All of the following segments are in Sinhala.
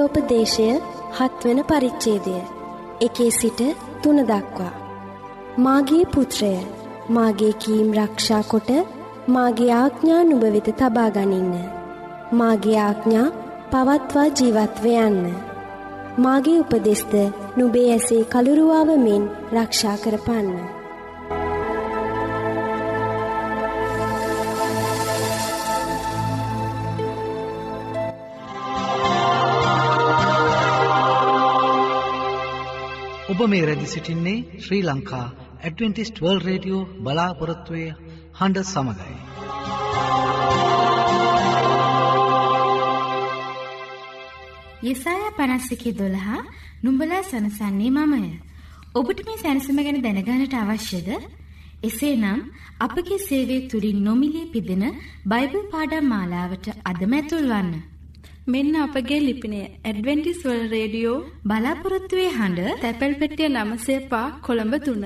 හිතෝපදේශය හත්වන පරිච්චේදය එකේ සිට තුන දක්වා. මාගේ පුත්‍රය මාගේ කීම් රක්ෂා කොට මාගේ ආඥා නුභවෙත තබා ගනින්න. මාගේ ආඥා පවත්වා ජීවත්ව යන්න. මාගේ උපදෙස්ද නුබේ ඇසේ කළුරුවාව මෙන් රක්ෂා කරපන්න. ඔබ මේ රැදි සිටින්නේ Shri Lanka Adventist world radio බලාපොරොත්තුවය හඬ සමඟයි. යෙසායා පනස්සිකේ දොළහා නුඹලා සනසන්නේ මමය. ඔබට මේ සැනසම ගැන දැනගානට අවශ්‍යද? එසේනම් අපගේ සේවය තුළින් නොමිලේ පිදෙන බයිබල් පාඩම් මාලාවට අදමැතුල්වන්න. මෙන්න අපගේ ලිපිනය ඇඩවෙන්ටිස් වල් රේඩියෝ බලාපොරොත්තුවේ හඬ තැපැල් පෙටිය නමසේපා කොළඹ තුන්න.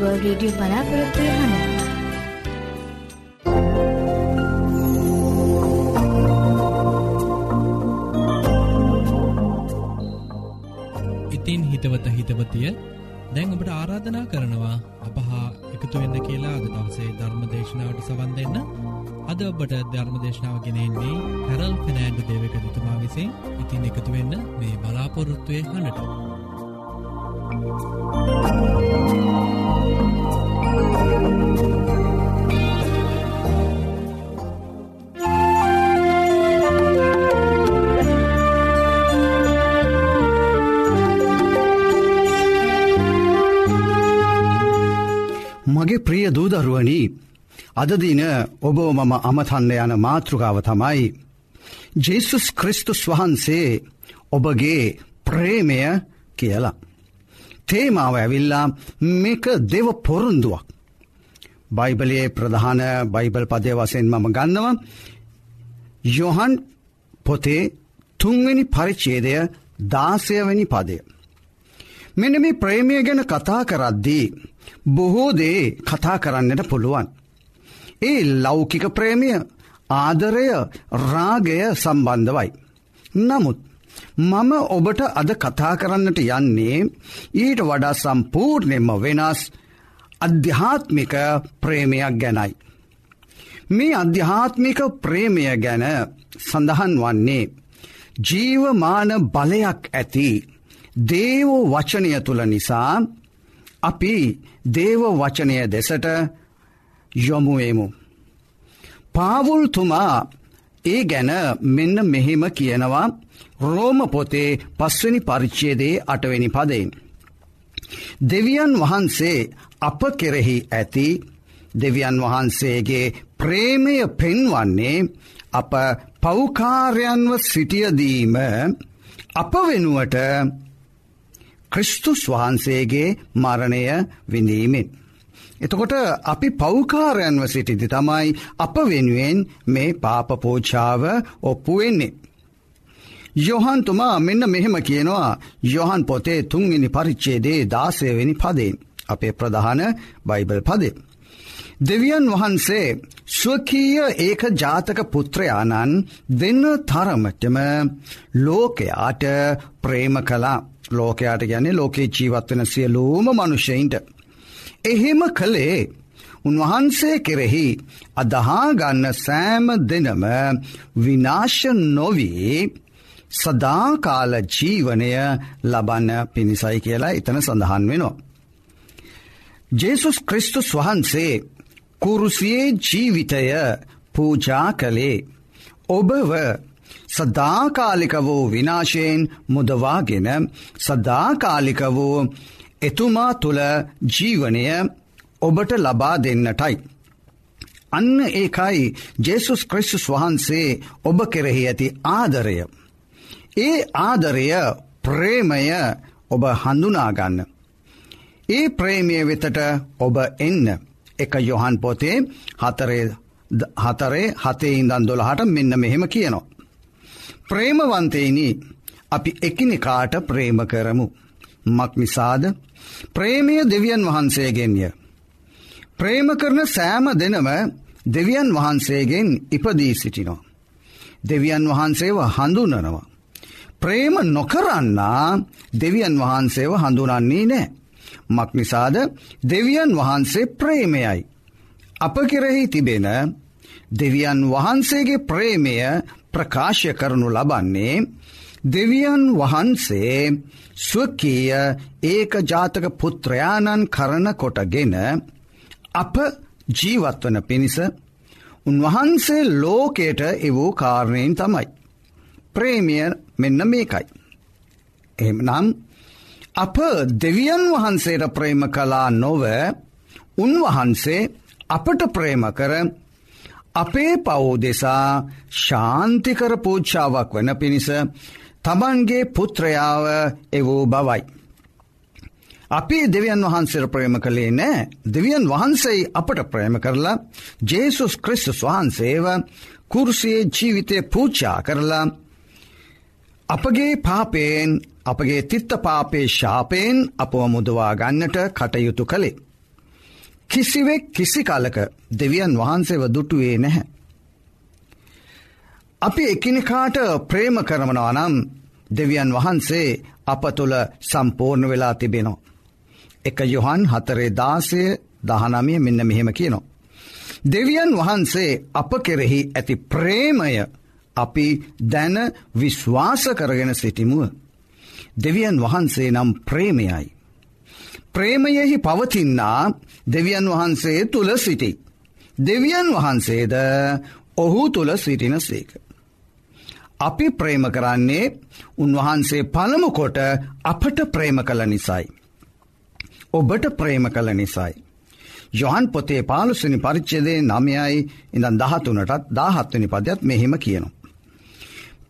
වර්ල්ඩ් රේඩියෝ බලාපොරොත්තු වෙනවා. ඉතින් හිතවත හිතවතිය දැන් ඔබට ආරාධනා කරනවා අපහා එකතු වෙන්න කියලා අද දවසේ ධර්ම දේශනාවට සවන් දෙන්න. අද ඔබට ධර්ම දේශනාව ගෙනෙන්නේ හැරල් ෆිනෑන්ඩු දේවක තුමා විසින්. ඉතින් එකතු වෙන්න මේ බලාපොරොත්තුවය හඬට. අදදින ඔබ මම අමතන්න යන මාතෘකාව තමයි. ජෙසුස් ක්‍රිස්තුස් වහන්සේ ඔබගේ ප්‍රේමය කියලා. තේමාව ඇවිල්ලා මේක දෙව පොරුන්දුවක්. බයිබලයේ ප්‍රධාන බයිබල් පදය වසයෙන් මම ගන්නව යොහන් පොතේ තුන්වෙනි පරිච්චේදය දාසයවැනි පදය. මෙන මේ ප්‍රේමය ගැන කතා කරද්දී බොහෝ දේ කතා කරන්නට පුළුවන්. ඒ ලෞකික ප්‍රේමය ආදරය රාගය සම්බන්ධවයි. නමුත් මම ඔබට අද කතා කරන්නට යන්නේ ඊට වඩා සම්පූර්ණයෙන්ම වෙනස් අධ්‍යාත්මික ප්‍රේමයක් ගැනයි. මේ අධ්‍යාත්මික ප්‍රේමය ගැන සඳහන් වන්නේ ජීවමාන බලයක් ඇති දේව වචනය තුළ නිසා අපි දේව වචනය දෙසට යොමුුවමු. පාවුල්තුමා ඒ ගැන මෙන්න මෙහෙම කියනවා රෝම පොතේ පස්වනි පරිච්චේදේ අටවෙනි පදයෙන්. දෙවියන් වහන්සේ අප කෙරෙහි ඇති දෙවියන් වහන්සේගේ ප්‍රේමය පෙන්වන්නේ අප පෞකාරයන්ව සිටියදීම අප වෙනුවට ක්‍රිස්තුස් වහන්සේගේ මරණය විඳීමෙන්. එතකොට අපි පෞකාරයන්ව සිටිදි තමයි අප වෙනුවෙන් මේ පාපපෝච්චාව ඔප්පුවෙන්නේ. යොහන්තුමා මෙන්න මෙහෙම කියනවා යොහන් පොතේ තුන්ගනි පරිච්චේදේ දාසයවෙනි පදයෙන් අපේ ප්‍රධාන බයිබල් පදේ. දෙවියන් වහන්සේ ස්වකීය ඒක ජාතක පුත්‍රයාණන් දෙන්න තරමටම ලෝකයාට ප්‍රේම කලා ලෝකයාට ගැන්නේ ලෝකේ ජීවත්වන සියලූම මනුෂ්‍යයින්ට. එහෙම කළේ උන්වහන්සේ කෙරෙහි අදහාගන්න සෑම දෙනම විනාශ නොවී සදාකාල ජීවනය ලබන්න පිණිසයි කියලා එතන සඳහන් වෙනවා. ජේසුස් ක්‍රිස්තුස් වහන්සේ කුරුසියේ ජීවිතය පූජා කළේ ඔබව සදාකාලික වූ විනාශයෙන් මුදවාගෙන සදාකාලික වූ එතුමා තුළ ජීවනය ඔබට ලබා දෙන්නටයි. අන්න ඒකයි ජේසුස් ක්‍රිස්තුස් වහන්සේ ඔබ කෙරෙහි ඇති ආදරය. ඒ ආදරය ප්‍රේමය ඔබ හඳුනාගන්න. ඒ ප්‍රේමය වෙතට ඔබ එන්න එක යොහන් පොතේ හතරේ හතරේ හතේ ඉඳන් දොළහට මෙන්න මෙහෙම කියනවා. ප්‍රේමවන්තයිනි අපි එකිනෙකාට ප්‍රේම කරමු. මක් නිසාද ප්‍රේමය දෙවියන් වහන්සේගෙන්ය. ප්‍රේම කරන සෑම දෙනම දෙවියන් වහන්සේගෙන් ඉපදී සිටිනෝ. දෙවියන් වහන්සේව හඳුනනවා. ප්‍රේම නොකරන්නා දෙවියන් වහන්සේව හඳුනන්නේ නෑ. මක් නිසාද දෙවියන් වහන්සේ ප්‍රේමයයි. අප කෙරෙහි තිබෙන දෙවියන් වහන්සේගේ ප්‍රේමය ප්‍රකාශය කරනු ලබන්නේ දෙවියන් වහන්සේ ස්වකීය ඒක ජාතක පුත්‍රයාණන් කරන කොටගෙන අප ජීවත්වන පිණිස උන්වහන්සේ ලෝකයට එවූ කාරණයෙන් තමයි. ප්‍රේමිය මෙන්න මේකයි. එමනම් අප දෙවියන් වහන්සේට ප්‍රේම කලා නොව උන්වහන්සේ අපට ප්‍රේම කර අපේ පවෝ දෙසා ශාන්තිකර පූච්චාවක් වන පිණිස තමන්ගේ පුත්‍රයාව එවූ බවයි. අපි දෙවියන් වහන්සේර ප්‍රේම කළේ නෑ දෙවියන් වහන්සේ අපට ප්‍රේම කරලා ජේසුස් ක්‍රිස්තුස් වහන්සේව කුරුසියේ ජීවිතය පූච්චා කරලා අපගේ පාපයෙන් අපගේ තිත්ත පාපේ ශාපයෙන් අපව මුදවා ගන්නට කටයුතු කළේ. කිසිවෙක් කිසි කාලක දෙවියන් වහන්සේව දුටුවේ නැහැ. අපි එකිනෙකාට ප්‍රේම කරමනවා නම් දෙවියන් වහන්සේ අප තුළ සම්පූර්ණ වෙලා තිබෙනවා. එක යොහන් හතරේ දාසය දහනමිය මෙන්න මෙහෙම කියනවා. දෙවියන් වහන්සේ අප කෙරෙහි ඇති ප්‍රේමය අපි දැන විශ්වාස කරගෙන සිටිමුව. දෙවියන් වහන්සේ නම් ප්‍රේමයයි. ප්‍රේමයෙහි පවතින්නා දෙවියන් වහන්සේ තුළ සිටි. දෙවියන් වහන්සේද ඔහු තුළ සිටින සේක. අපි ප්‍රේම කරන්නේ උන්වහන්සේ පළමුකොට අපට ප්‍රේම කළ නිසයි. ඔබට ප්‍රේම කළ නිසයි. යොහන් පොතේ පාලුසනි පරිච්චදේ නමයයි ඉඳන් දහතුනටත් දාහත්වනි පදයක් මෙහෙම කියනවා.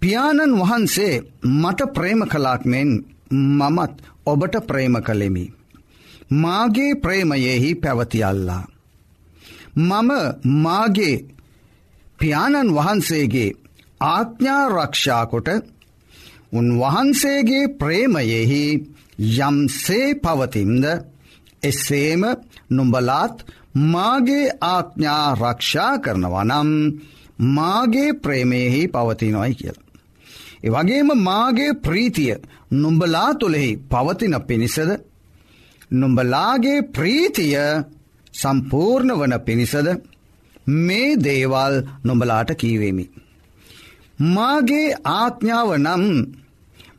පියාණන් වහන්සේ මට ප්‍රේම කලාක් මෙන් මමත් ඔබට ප්‍රේම කළෙමි. මාගේ ප්‍රේමයෙහි පැවතියල්ලා. මම මාගේ පියාණන් වහන්සේගේ ආඥාරක්ෂාකොට උන්වහන්සේගේ ප්‍රේමයෙහි යම්සේ පවතින්ද එසේම නුඹලාත් මාගේ ආඥා රක්ෂා කරනවා නම් මාගේ ප්‍රේමයෙහි පවතිනොයි කියල. එවගේම මාගේ ප්‍රීතිය නුඹලා තුළෙහි පවතින පිණිසද නුඹලාගේ ප්‍රීතිය සම්පූර්ණ වන පිණිසද මේ දේවල් නුඹලාට කීවේමි. මාගේ ආඥාව නම්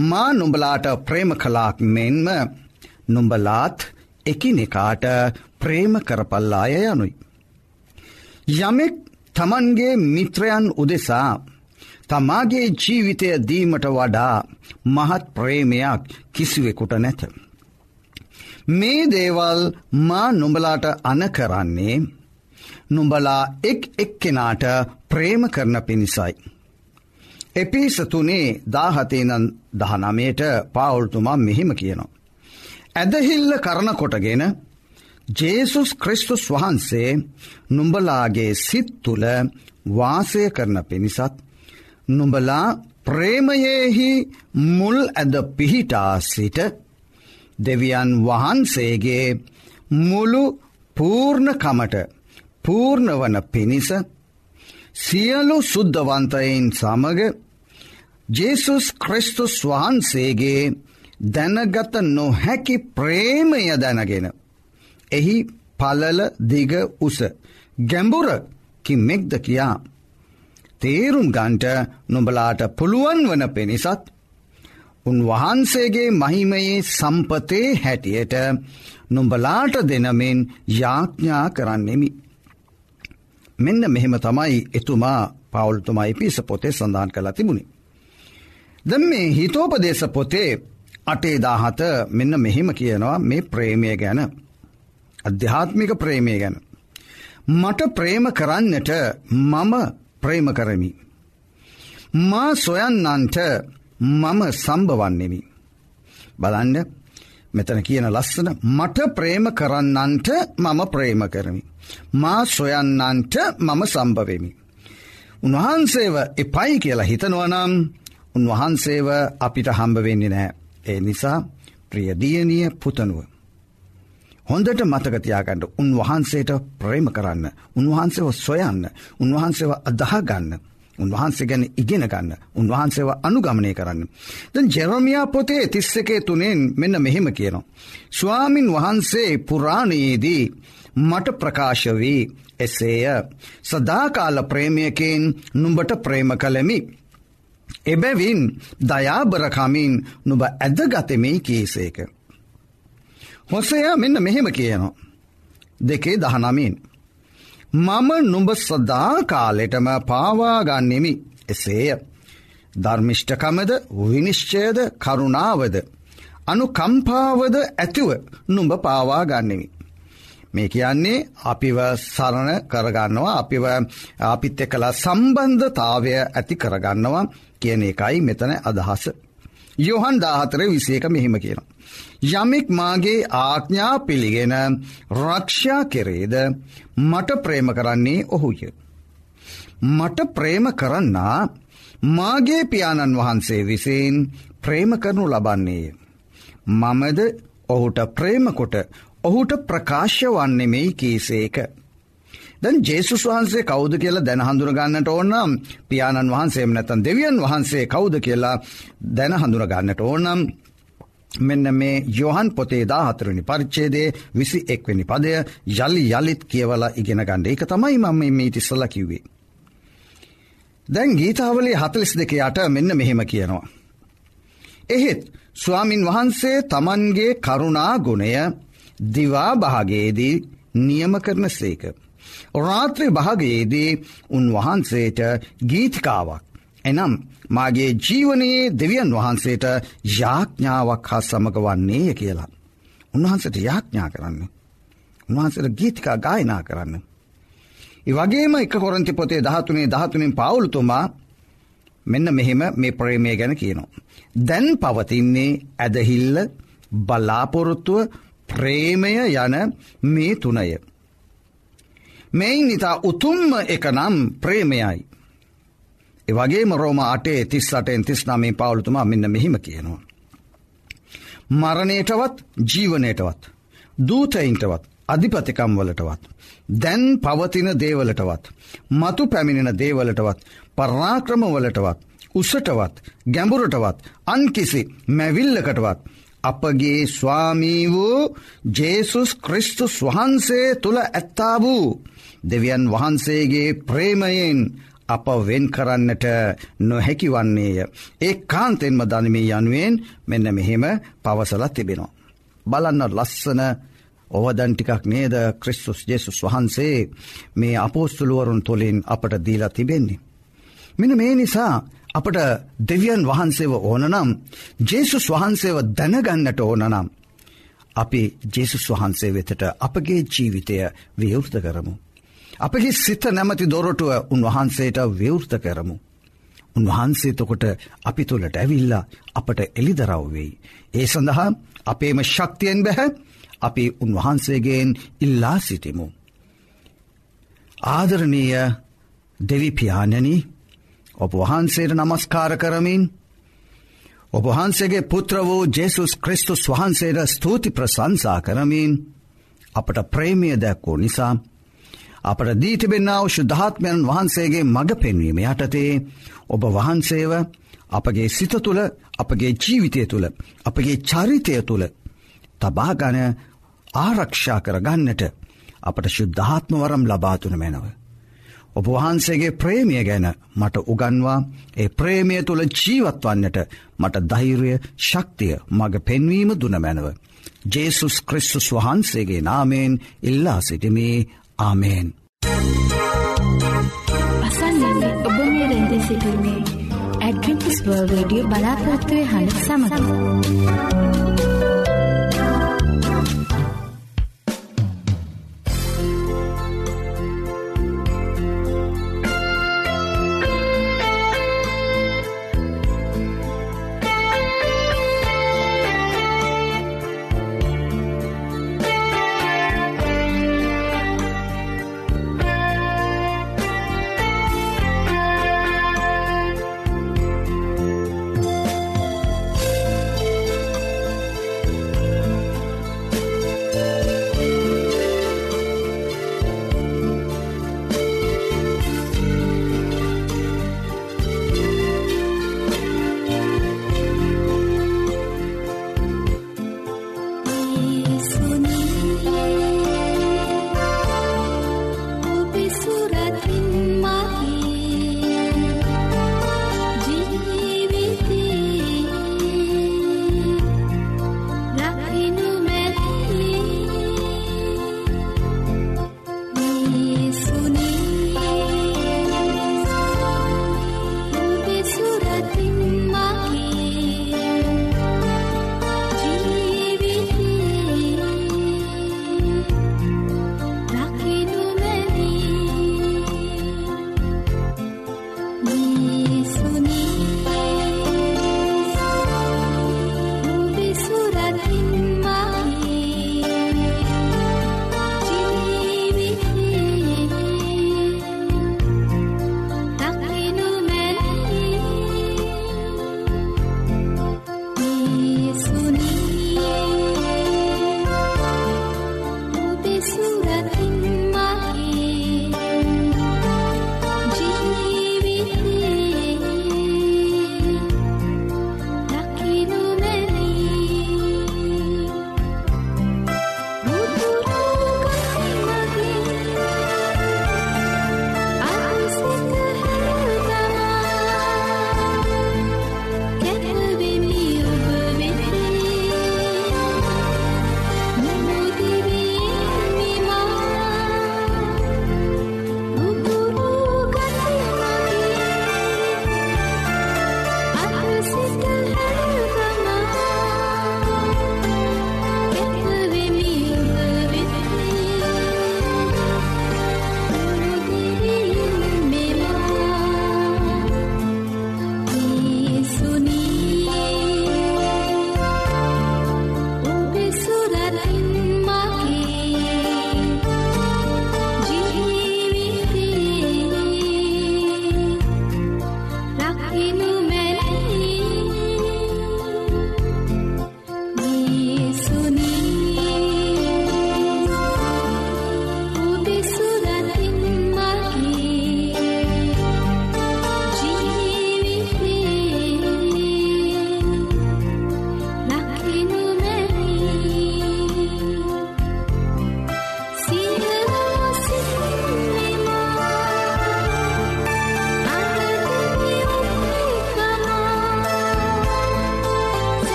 මා නුඹලාට ප්‍රේම කලාක් මෙන්ම නුඹලාත් එකිනෙකාට ප්‍රේම කරපල්ලාය යනුයි. යමෙක් තමන්ගේ මිත්‍රයන් උදෙසා තමාගේ ජීවිතය දීමට වඩා මහත් ප්‍රේමයක් කිසිවෙකුට නැත. මේ දේවල් මා නුඹලාට අන කරන්නේ නුඹලා එක් එක්කෙනාට ප්‍රේම කරන පිණිසයි. එපිසතුනේ දාහතේනන් දහනමයට පාවුල්තුමා මෙහෙම කියනවා. ඇදහිල්ල කරනකොටගෙන ජේසුස් ක්‍රිස්තුස් වහන්සේ නුඹලාගේ සිත් තුළ වාසය කරන පිණිසත් නුඹලා ප්‍රේමයෙහි මුල් ඇද පිහිටා සිට දෙවියන් වහන්සේගේ මුළු පූර්ණකමට පූර්ණවන පිණිස සියලු සුද්ධවන්තයින් සමග ජේසුස් ක්‍රිස්තුස් වහන්සේගේ දැනගත නොහැකි ප්‍රේමය දැනගෙන. එහි පලල දිග උස ගැඹුර කිම්මෙක්ද කියා. තේරුම් ගන්ට නොබලාට පුළුවන් වන පෙනිසත් උන්වහන්සේගේ මහිමයේ සම්පතේ හැටියට නොඹලාට දෙනමෙන් යාඥා කරන්නෙමි. මෙන්න මෙහෙම තමයි එතුමා පවුල්තුමයි පිස පොතේ සඳහන් කළ තිබුණි. දැම් මේ හිතෝපදේශ පොතේ අටේ දාහත මෙන්න මෙහෙම කියනවා මේ ප්‍රේමය ගැන අධ්‍යාත්මික ප්‍රේමය ගැන. මට ප්‍රේම කරන්නට මම ප්‍රේම කරමි. මා සොයන්නන්ට මම සම්භවන්නෙමි. බලන්න මෙතන කියන ලස්සන මට ප්‍රේම කරන්නන්ට මම ප්‍රේම කරමි. මා සොයන්නන්ට මම සම්භවෙමි. උන්වහන්සේව එපයි කියලා හිතනවනම් උන්වහන්සේව අපිට හම්බවෙන්නේ නෑ. ඒ නිසා ප්‍රියදියනිය පුතනුව. හොඳට මතකතියාගන්නට උන්වහන්සේට ප්‍රේම කරන්න. උන්වහන්සේව සොයන්න උන්වහන්සේව අදහගන්න. උන්වහන්සේ ගැන ඉගෙන ගන්න උන්වහන්සේව අනුගමනය කරන්න. දැන් ජෙරමියා පොතේ තිස්ස එකේ තුනෙන් මෙන්න මෙහෙම කියනවා. ස්වාමින් වහන්සේ පුරාණයේදී මට ප්‍රකාශ වී එසේය සදාකාල ප්‍රේමයකින් නුඹට ප්‍රේම කළමි. එබැවින් දයාබරකමින් නුබ ඇදගතමයි කේසේක. හොසය මෙන්න මෙහෙම කියනවා. දෙකේ දහනමින්. මම නුඹ සදා කාලෙටම පාවාගන්නෙමි එසේය. ධර්මිෂ්ඨකමද විනිශ්චයද කරුණාවද. අනු කම්පාවද ඇතිව නුඹ පාවාගන්නෙමි. මේ කියන්නේ අපිව සරණ කරගන්නවා අපිව අපිත් එක්කලා සම්බන්ධතාවය ඇති කරගන්නවා කියන එකයි මෙතන අදහස. යොහන් දාහතර විසේක මෙහෙම කියනවා. යමෙක් මාගේ ආඥා පිළිගෙන රක්ෂා කෙරේද මට ප්‍රේම කරන්නේ ඔහුය. මට ප්‍රේම කරන්නා මාගේ පියාණන් වහන්සේ විසින් ප්‍රේම කරනු ලබන්නේය. මමද ඔහුට ප්‍රේමකොට ඔහුට ප්‍රකාශ වන්නෙමෙයි කීසේක. දැන් ජේසුස් වහන්සේ කෞද කියලා දැන හඳුරගන්නට ඕනම් පියාණන් වහන්සේම නැතන් දෙවියන් වහන්සේ කෞද කියලා දැන හඳුරගන්නට ඕනම් මෙන්න මේ යොහන් පොතේ දා හතරනි පරිච්චේදේ විසි එක්වනි පදය යළි යළිත් කියවලා ඉගෙන ගණ්ඩ එක තමයි මම මේ තිස්සල කිව්වේ. දැන් ගීතාවලේ හතලිස් දෙක යට මෙන්න මෙහෙම කියනවා. එහෙත් ස්වාමින් වහන්සේ තමන්ගේ කරුණා ගුණය දිවා භාගයේදී නියම කරන සේක. රාත්‍රී භාගයේදී උන්වහන්සේට ගීතිකාවක්. එනම් මාගේ ජීවනයේ දෙවියන් වහන්සේට යාඥාවක් හා සමග වන්නේය කියලා. උන්වහන්සට යාඥා කරන්න. උන්වහන්සට ගීතිකා ගායනා කරන්න. වගේම එක කොරන්ති පොතේ දහතුනේ දහතුනින් පවුලතුමා මෙන්න මෙහෙම මේ ප්‍රේමය ගැන කියනවා. දැන් පවතින්නේ ඇදහිල්ල බලාපොරොත්තුව ප්‍රේමය යන මේ තුනය. මෙයින් නිතා උතුම්ම එක නම් ප්‍රේමයයි. එවගේම රෝම අටේ තිස් අටෙන් තිස් නමේ පවුලතුමා මෙන්න මෙහිම කියනවා. මරණයටවත් ජීවනයටවත් දූතයින්ටවත් අධිපතිකම් වලටවත්. දැන් පවතින දේවලටවත්. මතු පැමිණෙන දේවලටවත් පර්ාක්‍රමවලටවත් උසටවත් ගැඹුරටවත් අන්කිසි මැවිල්ලකටවත්. අපගේ ස්වාමී වූ ජේසුස් ක්‍රිස්තුස් වහන්සේ තුළ ඇත්තා වූ දෙවියන් වහන්සේගේ ප්‍රේමයෙන් අප වෙන් කරන්නට නොහැකි වන්නේය. ඒ කාන්තෙන්ම දනමේ යනුවෙන් මෙන්න මෙහෙම පවසලත් තිබෙනවා. බලන්න ලස්සන ඕවදන්ටිකක් නේද ක්‍රිස්තුස් ජෙසුස් වහන්සේ මේ අපෝස්තුළුවරුන් තුළින් අපට දීලා තිබෙන්නේ. මෙන මේ නිසා අපට දෙවියන් වහන්සේව ඕනනම් ජේසුස් වහන්සේව දැනගන්නට ඕනනම් අපි ජේසුස් වහන්සේ වෙතට අපගේ ජීවිතය විවෘත කරමු. අපගේ සිත නැමති දොරටුව උන්වහන්සේට විවෘත කරමු. උන්වහන්සේතකොට අපි තුළට ඇවිල්ලා අපට එළිදරව්වෙයි. ඒ සඳහා අපේම ශක්තියෙන් බැහැ අපි උන්වහන්සේගෙන් ඉල්ලා සිටිමු. ආදරණීය දෙවිපාණනි ඔබ වහන්සේට නමස්කාර කරමින් ඔබහන්සේගේ පුත්‍ර වූ ජෙසුස් ක්‍රිස්තුස් වහන්සේට ස්තුති ප්‍රසංසා කරමින් අපට ප්‍රේමිය දැක්වූ නිසා අපට දීතිබෙන්නාව ශුද්ධාත්මයන් වහන්සේගේ මඟ පෙන්වීම යටතේ ඔබ වහන්සේව අපගේ සිත තුළ අපගේ ජීවිතය තුළ අපගේ චරිතය තුළ තබාගන ආරක්ෂා කරගන්නට අපට ශුද්ධාත්මවරම් ලබාතුන මැනව. ඔබ වහන්සේගේ ප්‍රේමිය ගැන මට උගන්වා ඒ ප්‍රේමය තුළ ජීවත්වන්නට මට ධෛර්ය ශක්තිය මඟ පෙන්වීම දුනමැනව. ජේසුස් ක්‍රිස්තුස් වහන්සේගේ නාමයෙන් ඉල්ලා සිටිමේ ආමේන්. අසන්නන්නේ ඔබ මේ රැඳී සිටින්නේ ඇඩ්වෙන්ටිස් වර්ල්ඩ් රේඩියෝ බලාපොරොත්තු වෙන හඬ සමග.